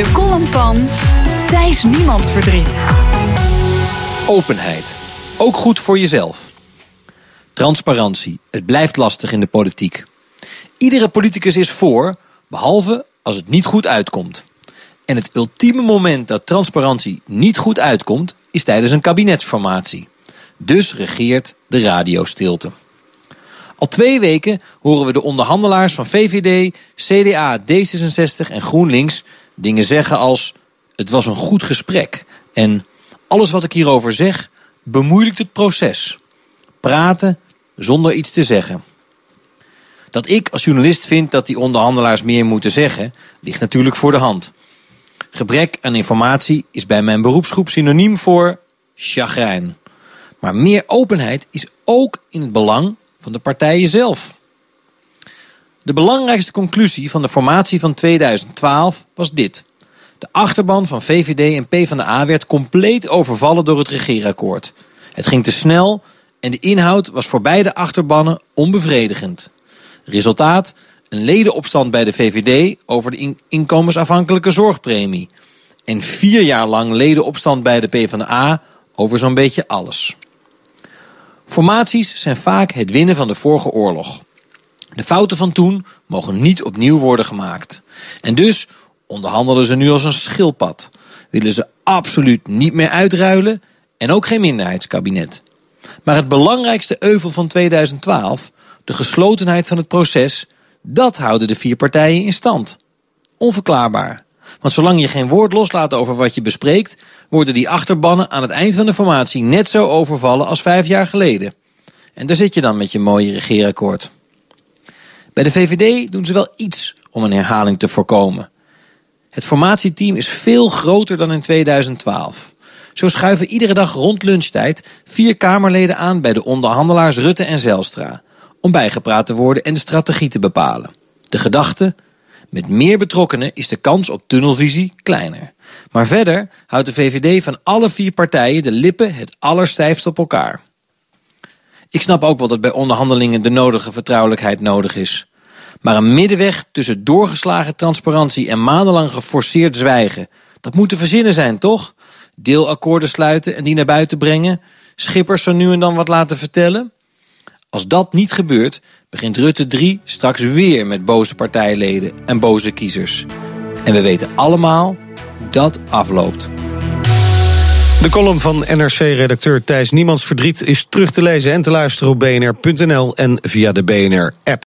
De column van Thijs Niemandsverdriet. Openheid. Ook goed voor jezelf. Transparantie. Het blijft lastig in de politiek. Iedere politicus is voor, behalve als het niet goed uitkomt. En het ultieme moment dat transparantie niet goed uitkomt, is tijdens een kabinetsformatie. Dus regeert de radiostilte. Al twee weken horen we de onderhandelaars van VVD, CDA, D66 en GroenLinks dingen zeggen als: Het was een goed gesprek. En alles wat ik hierover zeg bemoeilijkt het proces. Praten zonder iets te zeggen. Dat ik als journalist vind dat die onderhandelaars meer moeten zeggen, ligt natuurlijk voor de hand. Gebrek aan informatie is bij mijn beroepsgroep synoniem voor chagrijn. Maar meer openheid is ook in het belang van de partijen zelf. De belangrijkste conclusie van de formatie van 2012 was dit. De achterban van VVD en PvdA werd compleet overvallen door het regeerakkoord. Het ging te snel en de inhoud was voor beide achterbannen onbevredigend. Resultaat: een ledenopstand bij de VVD over de inkomensafhankelijke zorgpremie. En vier jaar lang ledenopstand bij de PvdA over zo'n beetje alles. Formaties zijn vaak het winnen van de vorige oorlog. De fouten van toen mogen niet opnieuw worden gemaakt. En dus onderhandelen ze nu als een schildpad. Willen ze absoluut niet meer uitruilen en ook geen minderheidskabinet. Maar het belangrijkste euvel van 2012, de geslotenheid van het proces, dat houden de vier partijen in stand. Onverklaarbaar. Want zolang je geen woord loslaat over wat je bespreekt, worden die achterbannen aan het eind van de formatie net zo overvallen als vijf jaar geleden. En daar zit je dan met je mooie regeerakkoord. Bij de VVD doen ze wel iets om een herhaling te voorkomen. Het formatieteam is veel groter dan in 2012. Zo schuiven iedere dag rond lunchtijd vier Kamerleden aan bij de onderhandelaars Rutte en Zelstra. Om bijgepraat te worden en de strategie te bepalen. De gedachte, met meer betrokkenen is de kans op tunnelvisie kleiner. Maar verder houdt de VVD van alle vier partijen de lippen het allerstijfst op elkaar. Ik snap ook wel dat bij onderhandelingen de nodige vertrouwelijkheid nodig is. Maar een middenweg tussen doorgeslagen transparantie en maandenlang geforceerd zwijgen, dat moet te verzinnen zijn, toch? Deelakkoorden sluiten en die naar buiten brengen, schippers zo nu en dan wat laten vertellen. Als dat niet gebeurt, begint Rutte 3 straks weer met boze partijleden en boze kiezers. En we weten allemaal dat afloopt. De column van NRC-redacteur Thijs Niemands Verdriet is terug te lezen en te luisteren op bnr.nl en via de BNR-app.